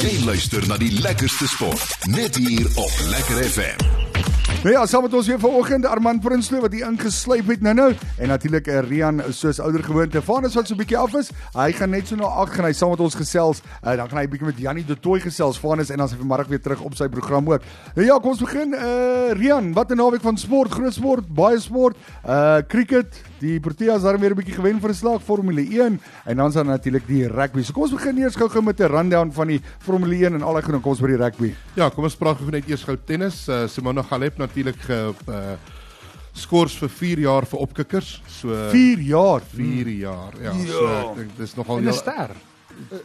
Jy luister na die lekkerste sport net hier op Lekker FM. Nou ja, saam met ons weer vanoggend Armand Prinsloo wat hier ingeslyp het nou-nou en natuurlik uh, Rian soos ouer gewoonte. Vanus wat so 'n bietjie af is. Hy gaan net so na 8 gaan hy saam met ons gesels. Uh, dan gaan hy 'n bietjie met Jannie De Tooy gesels. Vanus en dan sy vanmiddag weer terug op sy program ook. Nou ja, kom ons begin. Uh Rian, wat 'n naweek van sport, groot sport, baie sport. Uh cricket, die Proteas daar weer 'n bietjie gewen vir 'n slag Formule 1 en dan is daar natuurlik die rugby. So kom ons begin eers gou-gou met 'n rundown van die Formule 1 en al die goed. Kom ons by die rugby. Ja, kom ons praat gou net eers gou tennis. Uh, Simona Halep natuurlik ge uh, skors vir 4 jaar vir opkikkers. So 4 jaar. 4 jaar. Ja, so ek dink dis nogal En 'n ster.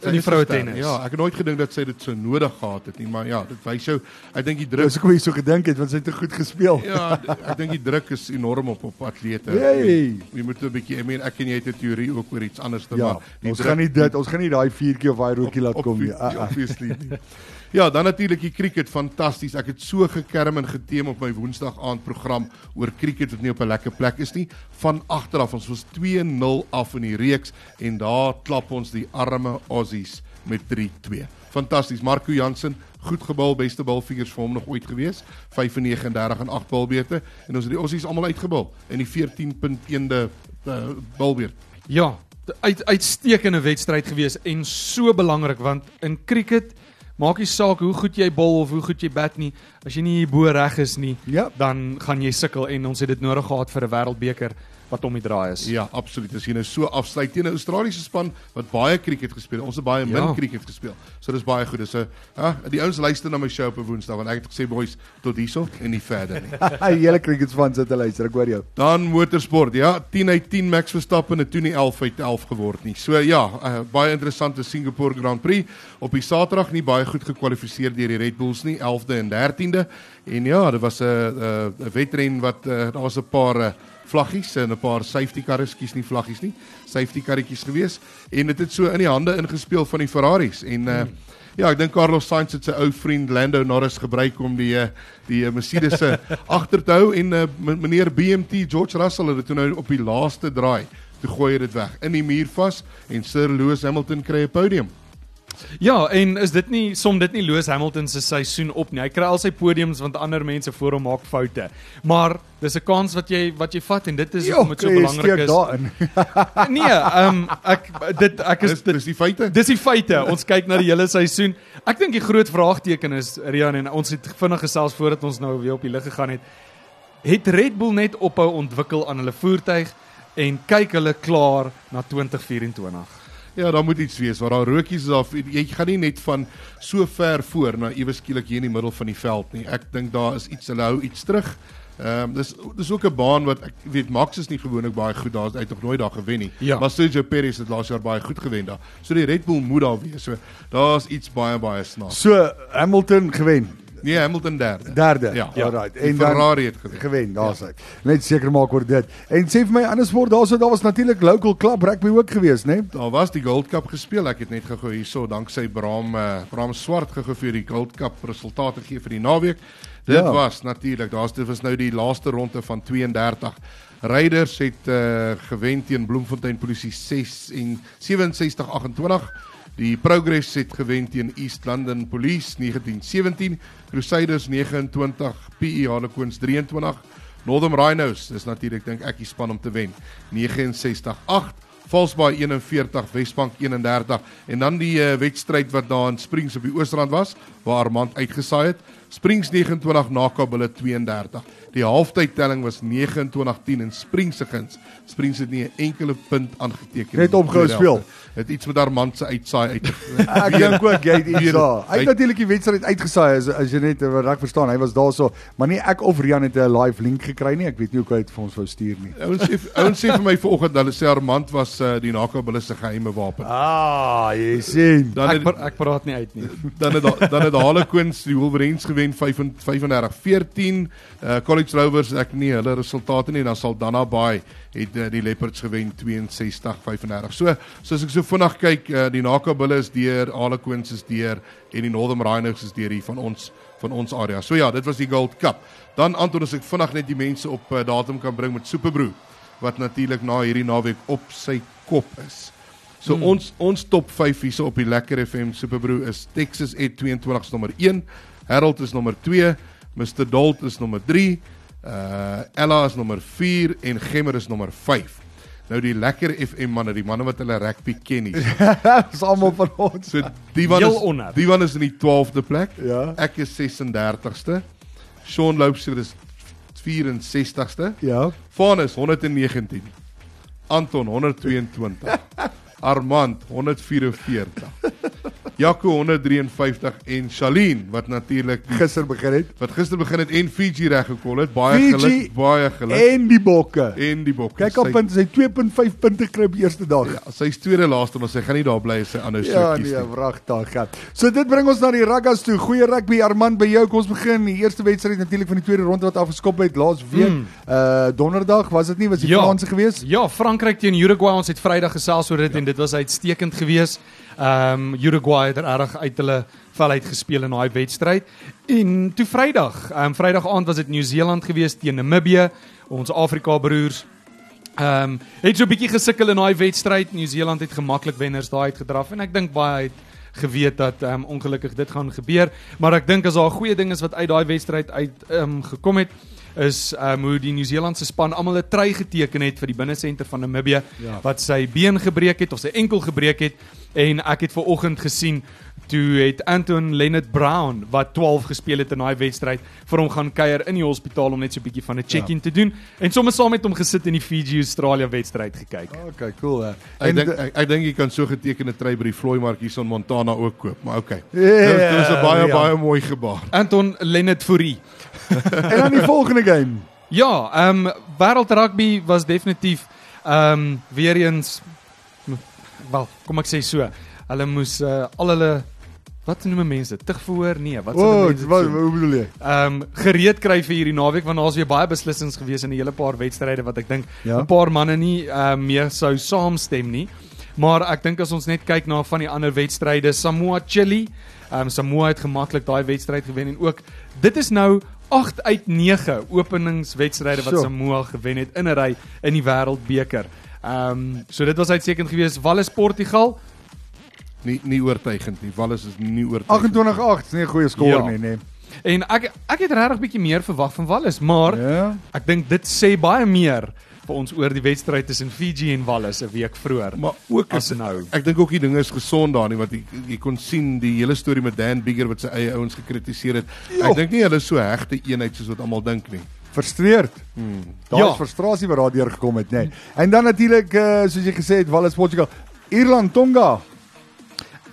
In die vroue tennis. Ja, ek het nooit gedink dat sy dit so nodig gehad het nie, maar ja, dit wys jou ek dink die druk Dis hoekom jy so gedink het want sy het te goed gespeel. Ja, ek dink die druk is enorm op op atlete. Hey. Jy moet 'n bietjie, ek meen ek en jy het 'n teorie ook oor iets anders te Ja, maar ons druk- gaan nie dit, ons gaan nie daai vuurtjie of daai rookie laat kom nie. Ah, ah. Obviously. nie. Ja, dan natuurlik die cricket, fantasties. Ek het so gekerm en geteem op my Woensdag aand program oor cricket wat nie op 'n lekker plek is nie. Van agteraf, ons was 2-0 af in die reeks en daar klap ons die arme Aussies met 3-2. Fantasties. Marco Jansen, goed gebal, beste balvingers vir hom nog ooit gewees. 35 en 8 balbeurte en ons het die Aussies almal uitgebal in die 14.1de uh, balbeurt. Ja, uit uitstekende wedstryd gewees en so belangrik want in cricket maak nie saak hoe goed jy bol of hoe goed jy bat nie, as jy nie hier bo reg is nie, Ja. dan gaan jy sukkel en ons het dit nodig gehad vir 'n wêreldbeker wat om die draai is. Ja, absoluut. As jy nou so afsluit teen 'n Australiese span wat baie cricket gespeel het. Ons het baie min Ja. cricket gespeel. So dis baie goed. Dis 'n ja, die ouens luister na my show op Woensdag want ek het gesê boys tot hierso en nie verder nie. Die hele cricket span sit te luister, ek hoor jou. Dan motorsport. Ja, 10 uit 10 Max Verstappen het toe nie 11 uit 11 geword nie. So ja, uh, baie interessante Singapore Grand Prix op die Saterdag nie baie goed gekwalifiseer deur die Red Bulls nie, 11de en 13de. En ja, dit was 'n 'n 'n wedren wat uh, daar was 'n paar uh, vlaggies en 'n paar safety karre, skus nie vlaggies nie, safety karretjies gewees. En dit het so in die hande ingespeel van die Ferraris. En uh, Ja, ek dink Carlos Sainz het sy ou vriend Lando Norris gebruik om die eh, die eh, Mercedes se agter te hou. En uh, meneer BMT George Russell het dit nou op die laaste draai toe gooi dit weg. In die muur vas en Sir Lewis Hamilton kry 'n podium. Ja, en is dit nie som dit nie Lewis Hamilton se seisoen op nie. Hy kry al sy podiums want ander mense voor hom maak foute. Maar dis 'n kans wat jy wat jy vat en dit is hoekom dit so belangrik is. daarin. Nee, ehm um, ek dit ek is dit dis die feite. Dis die feite. Ons kyk na die hele seisoen. Ek dink die groot vraagteken is Rian en ons het vinnig gesels voordat ons nou weer op die lug gegaan het. Het Red Bull net ophou ontwikkel aan hulle voertuig en kyk hulle klaar na 2024? Ja, daar moet iets wees waar daar rookies is of jy gaan nie net van so ver voor na ewe skielik hier in die middel van die veld nie. Ek dink daar is iets hulle hou iets terug. Ehm um, dis dis ook 'n baan wat ek weet Max is nie gewoonlik baie goed daar. Hy het nog nooit daar gewen nie. Ja. Maar Sergio Perez het laas jaar baie goed gewen daar. So die Red Bull moet daar wees. So daar's iets baie baie snaaks. So Hamilton gewen. Nee, Hamilton derde. Derde. Ja. Alright. Die En dan Ferrari het gewen. gewen, daar's hy. Net seker maak oor dit. En sê vir my anders word daarso daar was natuurlik local club rugby ook geweest, né? Nee? Daar was die Gold Cup gespeel. Ek het net gou hierso danksy Bram uh, Bram Swart gou vir die Gold Cup resultate gee vir die naweek. Dit Ja. ja. was natuurlik, daar's dit was nou die laaste ronde van 32. Ryders het uh, gewen teen Bloemfontein Polisie 6 en 67-28. Die Progress het gewen teen East London Police 1917, Crusaders 29, PE Harlequins 23, Northern Rhinos is natuurlik dink ek die span om te wen 69-8. Valsbaai 41, Wesbank 31 en dan die uh, wedstryd wat daar in Springs op die Oosrand was waar Armand uitgesaai het. Springs 29 Nakabille 32. Die halftydtelling was 29-10 en Springs se guns. Springs het nie 'n enkele punt aangeteken Net in die opgehou speel. Het iets met Armand se uitsaai uit. Ek dink ook jy het iets daar. Hy het natuurlik die wedstryd uitgesaai as as jy net eh, wat ek verstaan, hy was daarso, maar nie ek of Rian het 'n live link gekry nie. Ek weet nie hoe hy dit vir ons wou stuur nie. Ouens sê ouens sê vir my vanoggend dat hulle sê Armand was uh, die Nakabille se geheime wapen. Ah, jy sien. Dan Ek het, pra- ek praat nie uit nie. dan het da- dan het Harlequins die Wolverines gewen 35-14. Uh College Rovers ek nie hulle resultate nie en dan Saldanha Bay het uh, die Leopards gewen 62-35. So soos ek so vinnig kyk, uh, die Nakabille is deur, Harlequins is deur en die Northern Rhinos is deur hier van ons van ons area. So ja, dit was die Gold Cup. Dan antwoord as ek vinnig net die mense op uh, datum kan bring met Superbroe wat natuurlik na hierdie naweek op sy kop is. So mm. ons ons top 5 hierse op die Lekker FM Superbroe is Texas Ed 22 is nommer 1, Harold is nommer 2, Mr Dolt is nommer 3, uh Ella is nommer 4 en Gemmer is nommer 5. Nou die Lekker FM manne, die manne wat hulle rugby ken nie. Dis almal van ons. So die Heel is onder. die one is in die 12de plek. Ja. Ek is 36ste. Sean Loubser is 64ste. Ja. Vanus 119. Anton 122. Armand 144. Jaco 153 en Shalien wat natuurlik Gister begin het. wat gister begin het en Fiji reggekol het. Baie Fiji geluk, baie geluk. En die bokke. En die bok. Kyk op punt sy 2.5 punte kry op die eerste dag. Ja, sy's tweede laaste, maar sy gaan nie daar bly as sy ander Ja, sou kies nee, nie. wragtig. Ja. So dit bring ons na die ruggas toe. Goeie rugby Armand by jou. Kom ons begin. Die eerste wedstryd natuurlik van die tweede ronde wat afgeskop het laas week. Mm. Uh donderdag was dit nie was die Ja. Franse gewees? Ja, Frankryk teen Uruguay. Ons het Vrydag gesels oor dit ja. en dit was uitstekend geweest. Ehm um, Uruguay het reg uit hulle vel uit gespeel in daai wedstryd. En toe Vrydag, ehm um, Vrydag aand was dit Nieu-Seeland geweest teen Namibië, ons Afrika broers. Ehm um, het so 'n bietjie gesukkel in daai wedstryd. Nieu-Seeland het gemaklik wenners daai uitgedraf en ek dink baie het geweet dat ehm um, ongelukkig dit gaan gebeur, maar ek dink as daar 'n goeie ding is wat uit daai wedstryd uit ehm um, gekom het is um, hoe die Nieu-Seelandse span almal 'n trui geteken het vir die binnesenter van Namibië Ja. wat sy been gebreek het of sy enkel gebreek het en ek het ver oggend gesien toe het Anton Leonard Brown wat 12 gespeel het in daai wedstryd vir hom gaan kuier in die hospitaal om net so 'n bietjie van 'n check-in ja. te doen en sommer saam met hom gesit in die Fiji Australia wedstryd gekyk. Okay, cool. Hè. Ek dink ek, ek dink jy kan so getekende trui by die Vlooi mark hier in Montana ook koop, maar okay. Ja, Dit is 'n baie ja. baie mooi gebaar. Anton Leonard Fourie. en dan die volgende game. Ja, ehm um, wêreld rugby was definitief ehm um, weer eens wel, kom ek sê so. Hulle moes uh, al hulle wat noem mense? Tig verhoor? Nee, wat sal oh, mense wat hoe bedoel jy? Ehm um, gereed kry vir hierdie naweek want daar's weer baie beslissings gewees in 'n hele paar wedstryde wat ek dink 'n Ja. paar manne nie ehm um, meer sou saamstem nie. Maar ek dink as ons net kyk na van die ander wedstryde, Samoa Chili, ehm um, Samoa het gemaklik daai wedstryd gewen en ook dit is nou 8 uit 9 openingswedstryde wat. Samoa gewen het in 'n ry in die Wêreldbeker. Ehm um, so dit was uitstekend geweest. Wallis Portugal. Nie nie oortuigend nie. Wallis is nie oortuigend. 28-8 is nie 'n goeie skoor Ja. nie, nee. En ek ek het regtig bietjie meer verwag van Wallis, maar Ja. Ek dink dit sê baie meer vir ons oor die wedstryd tussen Fiji en Wallis 'n week vroeër. Maar ook as nou. ek dink ook die dinge is gesond daar nie wat jy, jy kon sien die hele storie met Dan Bigger wat sy eie ouens gekritiseer het. Jo. Ek dink nie hulle is so hegte eenheid soos wat almal dink nie. Frustreerd. Hmm. Daar Ja. is frustrasie wat daardeur gekom het, nê. Nee. En dan natuurlik uh, soos jy gesê het, Wallis Portugal, Ierland Tonga.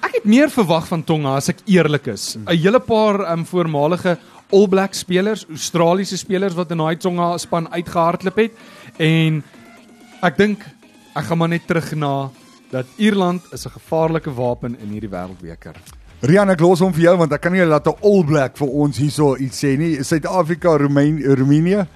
Ek het meer verwag van Tonga as ek eerlik is. 'n Hele paar um, voormalige All Black spelers, Australiese spelers wat in daai Tonga span uitgehardloop het en ek dink ek gaan maar net terug na dat Ierland is 'n gevaarlike wapen in hierdie wêreldbeker. Rian, ek los hom vir jou want ek kan nie laat 'n All Black vir ons hierso iets sê nie. Suid-Afrika, Roemenië.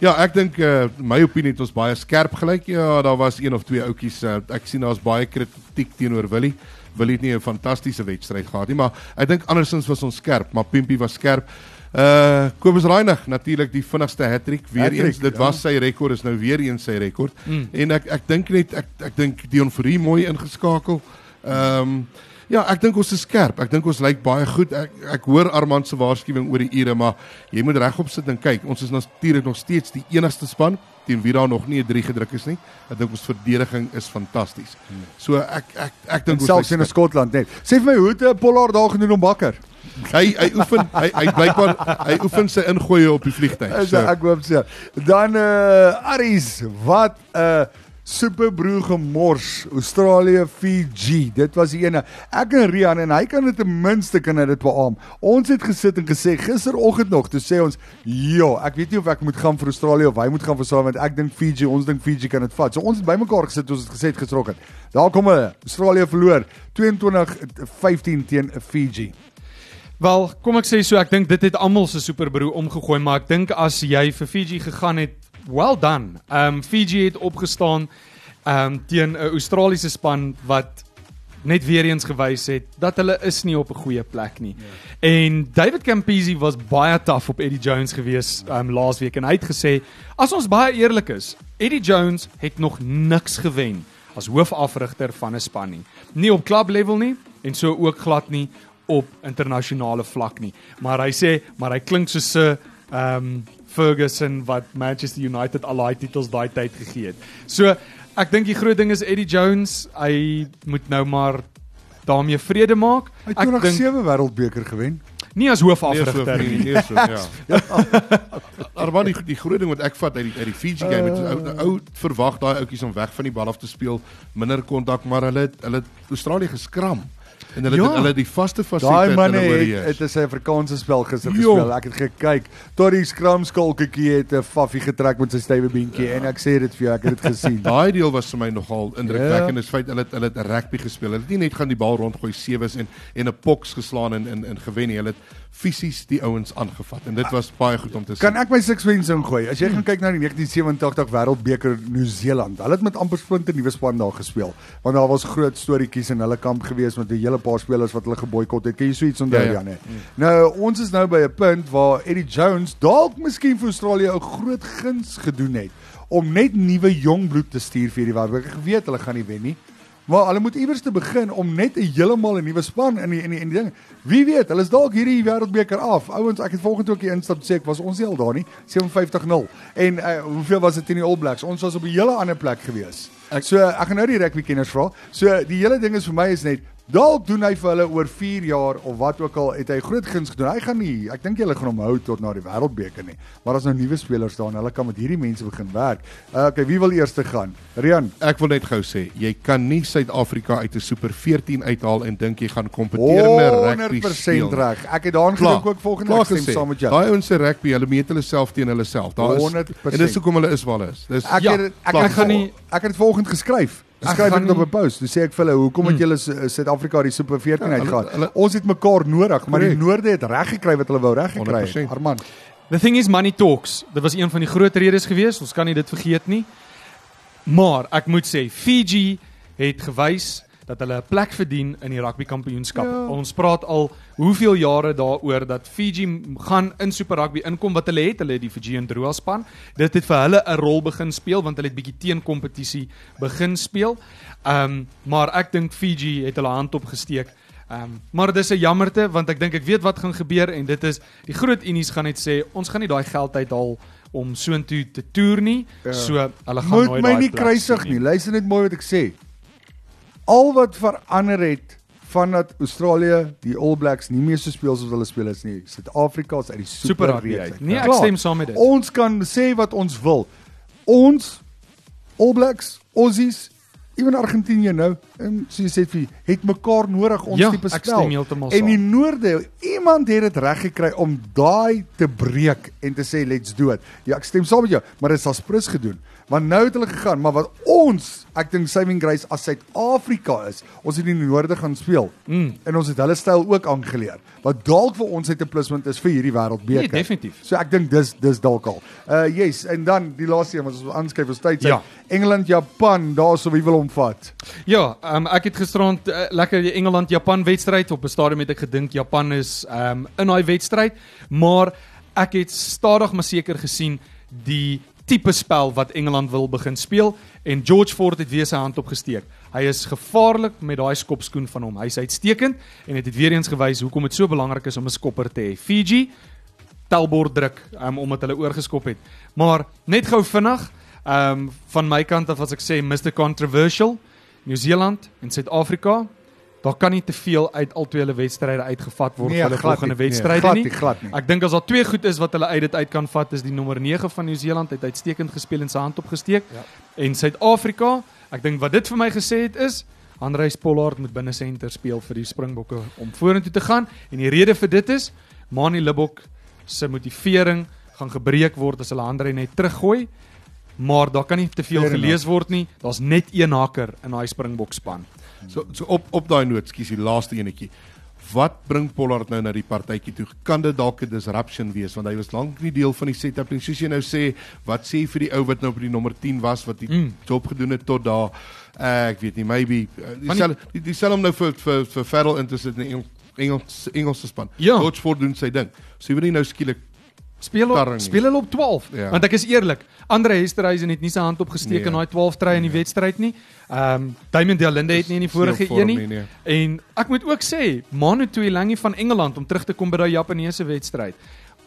Ja, ek dink uh, my opinie het ons baie skerp gelyk. Ja, daar was een of twee outjies. Uh, ek sien daar's baie kritiek teenoor Willie. Willie het nie 'n fantastiese wedstryd gehad nie, maar ek dink andersins was ons skerp, maar Pimpie was skerp. Uh Kobus Reinig natuurlik die vinnigste hattrick weer Hattrick, eens. Dit ja. was sy rekord is nou weer eens sy rekord. Mm. En ek ek dink net ek ek dink Dion Fourie mooi ingeskakel. Ehm um, ja, ek dink ons is skerp. Ek dink ons lyk baie goed. Ek ek hoor Armand se waarskuwing oor die ure, maar jy moet regop sit en kyk. Ons is natuurlik nog steeds die enigste span teen wie daar nog nie 'n 3 gedruk is nie. Ek dink ons verdediging is fantasties. So ek ek ek dink ons selfs in Skotland net. Sê vir my hoe het 'n Pollard daar gedoen om bakker? Hy hy oefen hy hy blykbaar hy oefen sy ingooie op die vliegtyg. So, ek hoop so. Dan uh Aries, wat 'n uh, superbroer gemors. Australië Fiji. Dit was die ene. Ek en Rian en hy kan dit ten minste kan dit beamoen. Ons het gesit en gesê gisteroggend nog, toe sê ons, "Ja, ek weet nie of ek moet gaan vir Australië of hy moet gaan vir Suid want ek dink Fiji, ons dink Fiji kan dit vat." So ons het bymekaar gesit, ons het gesê het gisteroggend. Daar kom hulle. Australië verloor 22-15 teen Fiji. Wel, kom ek sê so, ek dink dit het almal se superbroer omgegooi, maar ek dink as jy vir Fiji gegaan het, well done. Ehm um, Fiji het opgestaan ehm um, teen 'n Australiese span wat net weer eens gewys het dat hulle is nie op 'n goeie plek nie. Ja. En David Campisi was baie taaf op Eddie Jones gewees um, laasweek en hy het gesê as ons baie eerlik is, Eddie Jones het nog niks gewen as hoofafrigter van 'n span nie. Nie op club level nie en so ook glad nie op internasionale vlak nie. Maar hy sê, maar hy klink soos 'n ehm um, Ferguson wat Manchester United al daai titels daai tyd gegee het. So ek dink die groot ding is Eddie Jones, hy moet nou maar daarmee vrede maak. Hy het Ek dink 7 wêreldbeker gewen. nie as Nee, hoofafrigter nie, nie. nee, so, ja. Armand die, die groot ding wat ek vat uit die uit die Fiji game het ou ou verwag daai ouetjies om weg van die bal af te speel, minder kontak, maar hulle het hulle het Australië geskram. En hulle Ja. het hulle het die vaste Daai fasiteit hulle het oorheers. dit is 'n Afrikaanse spel gister Jo. gespeel. Ek het gekyk. Tot die skramskalketjie het 'n faffie getrek met sy stywe beentjie en ek sê dit vir jou, ek het dit gesien. Daai deel was vir my nogal indrukwekkend. Ja. Is feit hulle het, hulle het rugby gespeel. Hulle het nie net gaan die bal rondgooi sewes en en 'n poks geslaan en en en gewen nie. Hulle het fisies die ouens aangevat en dit was baie goed om te sien. Kan ek my six wins ingooi? As jy gaan kyk na die 1987 Wêreldbeker Nieu-Seeland, hulle het met amper splinte nuwe span daar gespeel. Want daar was groot storieetjies in hulle kamp gewees met 'n hele paar spelers wat hulle geboikot het. Kan jy so iets onthou Ja, ja. Janne? Nou, ons is nou by 'n punt waar Eddie Jones dalk miskien vir Australië 'n groot guns gedoen het om net nuwe jong bloed te stuur vir hierdie Wêreldbeker. Ek weet hulle gaan nie wen nie. Maar hulle moet iewers te begin om net 'n heeltemal 'n nuwe span in die in die in die ding. Wie weet, hulle is dalk hierdie wêreldbeker af. Ouens, ek het volgende ook hier instap sê ek was ons nie al daar nie. 57-0. En uh, hoeveel was dit teen die All Blacks? Ons was op 'n hele ander plek gewees. Ek so ek gaan nou die rugby kenners vra. So die hele ding is vir my is net dalk doen hy vir hulle oor 4 jaar of wat ook al het hy groot guns gedoen. Hy gaan nie, ek dink hulle gaan hom hou tot na die wêreldbeker nie. Maar daar's nou nuwe spelers daar en hulle kan met hierdie mense begin werk. Uh, okay, wie wil eers te gaan? Rian. Ek wil net gou sê, jy kan nie Suid-Afrika uit 'n Super 14 uithaal en dink jy gaan kompeterende rugby 100% speel. reg. Ek het daaraan gedink ook volgende Klaar stem saam met jou. Daai ouens se rugby, hulle meet hulle self teen hulle self. Daar is 100%. en dis hoekom hulle is waar hulle is. Dis Ek Ja, het ek, ek gaan Ek gaan nie ek het dit vanoggend geskryf. Ek Skryf dit op 'n post. Toe sê ek vir hulle, hoekom het julle S- uh, Suid-Afrika die Super 14 Ja, uitgegaan? hulle- Ons het mekaar nodig, maar die. Noorde het reg gekry wat hulle wou reg gekry het. 100%. Armand. The thing is money talks. Dit was een van die groot redes geweest. Ons kan nie dit vergeet nie. Maar ek moet sê Fiji het gewys dat hulle 'n plek verdien in die rugby kampioenskap. Ja. Ons praat al hoeveel jare daaroor dat Fiji gaan in Super Rugby inkom wat hulle het. Hulle het die Fijian Drua span. Dit het vir hulle 'n rol begin speel want hulle het bietjie teen kompetisie begin speel. Ehm um, maar ek dink Fiji het hulle hand opgesteek. Ehm um, maar dis 'n jammerte want ek dink ek weet wat gaan gebeur en dit is die groot unies gaan net sê ons gaan nie daai geld uithaal om soontoe te toer nie. Ja. So hulle gaan Moet nooit my daai nie plek kruisig sien nie. Luister net mooi wat ek sê. Al wat verander het vandat Australië die All Blacks nie meer so speel soos hulle speel is nie. Suid-Afrika is uit die Super Super Rugby reeks uit. Nee, ek Klaar. stem saam met dit. Ons kan sê wat ons wil. Ons All Blacks, Aussies, ewen Argentinië nou, en so jy sê vir het mekaar nodig ons Ja, tipe ek spel. stem heeltemal en die saam. Noorde, iemand het dit reg gekry om daai te breek en te sê let's do it. Ja, ek stem saam met jou, maar dit is as prins gedoen. Want nou het hulle gegaan, maar wat ons, ek dink saving grace as Suid-Afrika is, ons het in die Noorde gaan speel. Mm. En ons het hulle styl ook aangeleer. Wat dalk vir ons uit 'n pluspunt is vir hierdie wêreldbeker. Nee, definitief. So ek dink dis dis dalk al. Uh yes, en dan die laaste een wat ons aanskryf is tyd. Ja. Engeland, Japan, daarso wie wil hom vat? Ja, um, ek het gisterand uh, lekker die Engeland Japan wedstryd op 'n stadium het ek gedink Japan is um, in daai wedstryd, maar ek het stadig maar seker gesien die tipe spel wat Engeland wil begin speel en George Ford het weer sy hand opgesteek. Hy is gevaarlik met daai skopskoen van hom. Hy's uitstekend en dit het weer eens gewys hoekom dit so belangrik is om 'n skopper te hê. Fiji telbord druk um, omdat hulle oorgeskop het. Maar net gou vinnig, ehm um, van my kant af as ek sê Mr Controversial, Nieu-Seeland en Suid-Afrika, daar kan nie te veel uit al twee hulle wedstryde uitgevat word Nee, vir hulle glad volgende. Nee, wedstryde nie. nie, glad nie. Ek dink as daar twee goed is wat hulle uit dit uit kan vat is die nommer 9 van Nieu-Seeland het uitstekend gespeel en sy hand opgesteek. Ja. En Suid-Afrika, ek dink wat dit vir my gesê het is Andreus Pollard moet binne senter speel vir die Springbokke om vorentoe te gaan en die rede vir dit is Mani Libbok se motivering gaan gebreek word as hulle Andre net teruggooi. Maar daar kan nie te veel gelees word nie. Daar's net een haker in daai Springbok span. So so op op daai noot, skus die laaste enetjie. Wat bring Pollard nou na die partytjie toe? Kan dit dalk 'n disruption wees want hy was lank nie deel van die setup nie. Soos jy nou sê, wat sê vir die ou wat nou op die nommer 10 was wat die Mm. job gedoen het tot daar uh, ek weet nie, maybe uh, dieselfde die, die sel hom nou vir vir vir Farrell in te sit in Engels Engels Engelse span. Ja. George Ford doen sy ding. So jy wil nie nou skielik Speel op nie. speel hulle op 12. Ja. Want ek is eerlik, Andre Hesterhuizen het nie sy hand opgesteek Nee. in daai 12 try in die wedstryd nie. Ehm um, Damian Delinde het nie in die vorige een nie. nie, nee. En ek moet ook sê, Manu Tuilangi van Engeland om terug te kom by daai Japaneese wedstryd.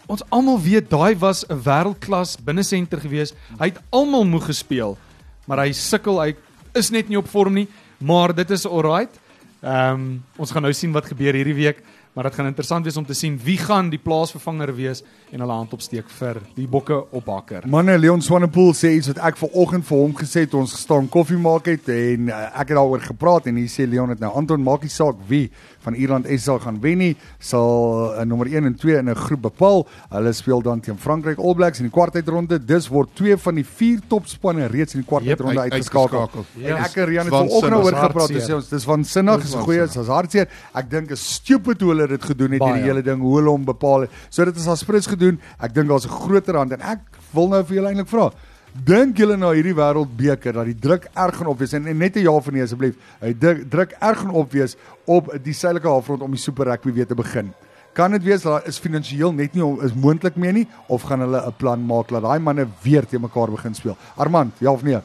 Ons almal weet daai was 'n wêreldklas binnesenter gewees. Hy het almal moeg gespeel, maar hy sukkel, hy is net nie op vorm nie, maar dit is alright. Ehm um, ons gaan nou sien wat gebeur hierdie week, maar dit gaan interessant wees om te sien wie gaan die plaasvervanger wees en hulle hand opsteek vir die bokke op hakker. Manne Leon Swanepoel sê iets wat ek vanoggend vir hom gesê het ons gestaan koffie maak het en uh, ek het daaroor gepraat en hier sê Leon het nou Anton maak nie saak wie van Ierland SA gaan wen nie sal uh, nommer 1 en 2 in 'n groep bepaal. Hulle speel dan teen Frankryk All Blacks in die kwartfinale. Dis word twee van die vier topspanne reeds in die kwartfinale uit- uitgeskakel. uitgeskakel. En Ja. ek en Rian het vanoggend oor is gepraat. Dis ons dis van sinnig, Dis is goeie, is hartseer. Ek dink is stupid hoe hulle dit gedoen het hierdie hele ding hoe hulle hom bepaal het. So dit is as Prins gedoen. Ek dink daar's 'n groter hand en ek wil nou vir julle eintlik vra. Dink julle na hierdie wêreldbeker dat die druk erg gaan opwees en, en net 'n ja van nee asseblief. Hy druk, druk erg gaan opwees op die suidelike halfrond om die super rugby weer te begin. Kan dit wees dat is finansiëel net nie is moontlik meer nie of gaan hulle 'n plan maak dat daai manne weer te mekaar begin speel? Armand, ja of nee?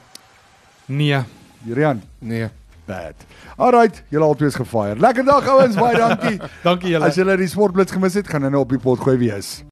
Nee. Rian, Nee. bad. Alright, julle albei is gefire. Lekker dag ouens, baie dankie. Dankie julle. As julle die sportblits gemis het, gaan hulle nou op die pot gooi wees.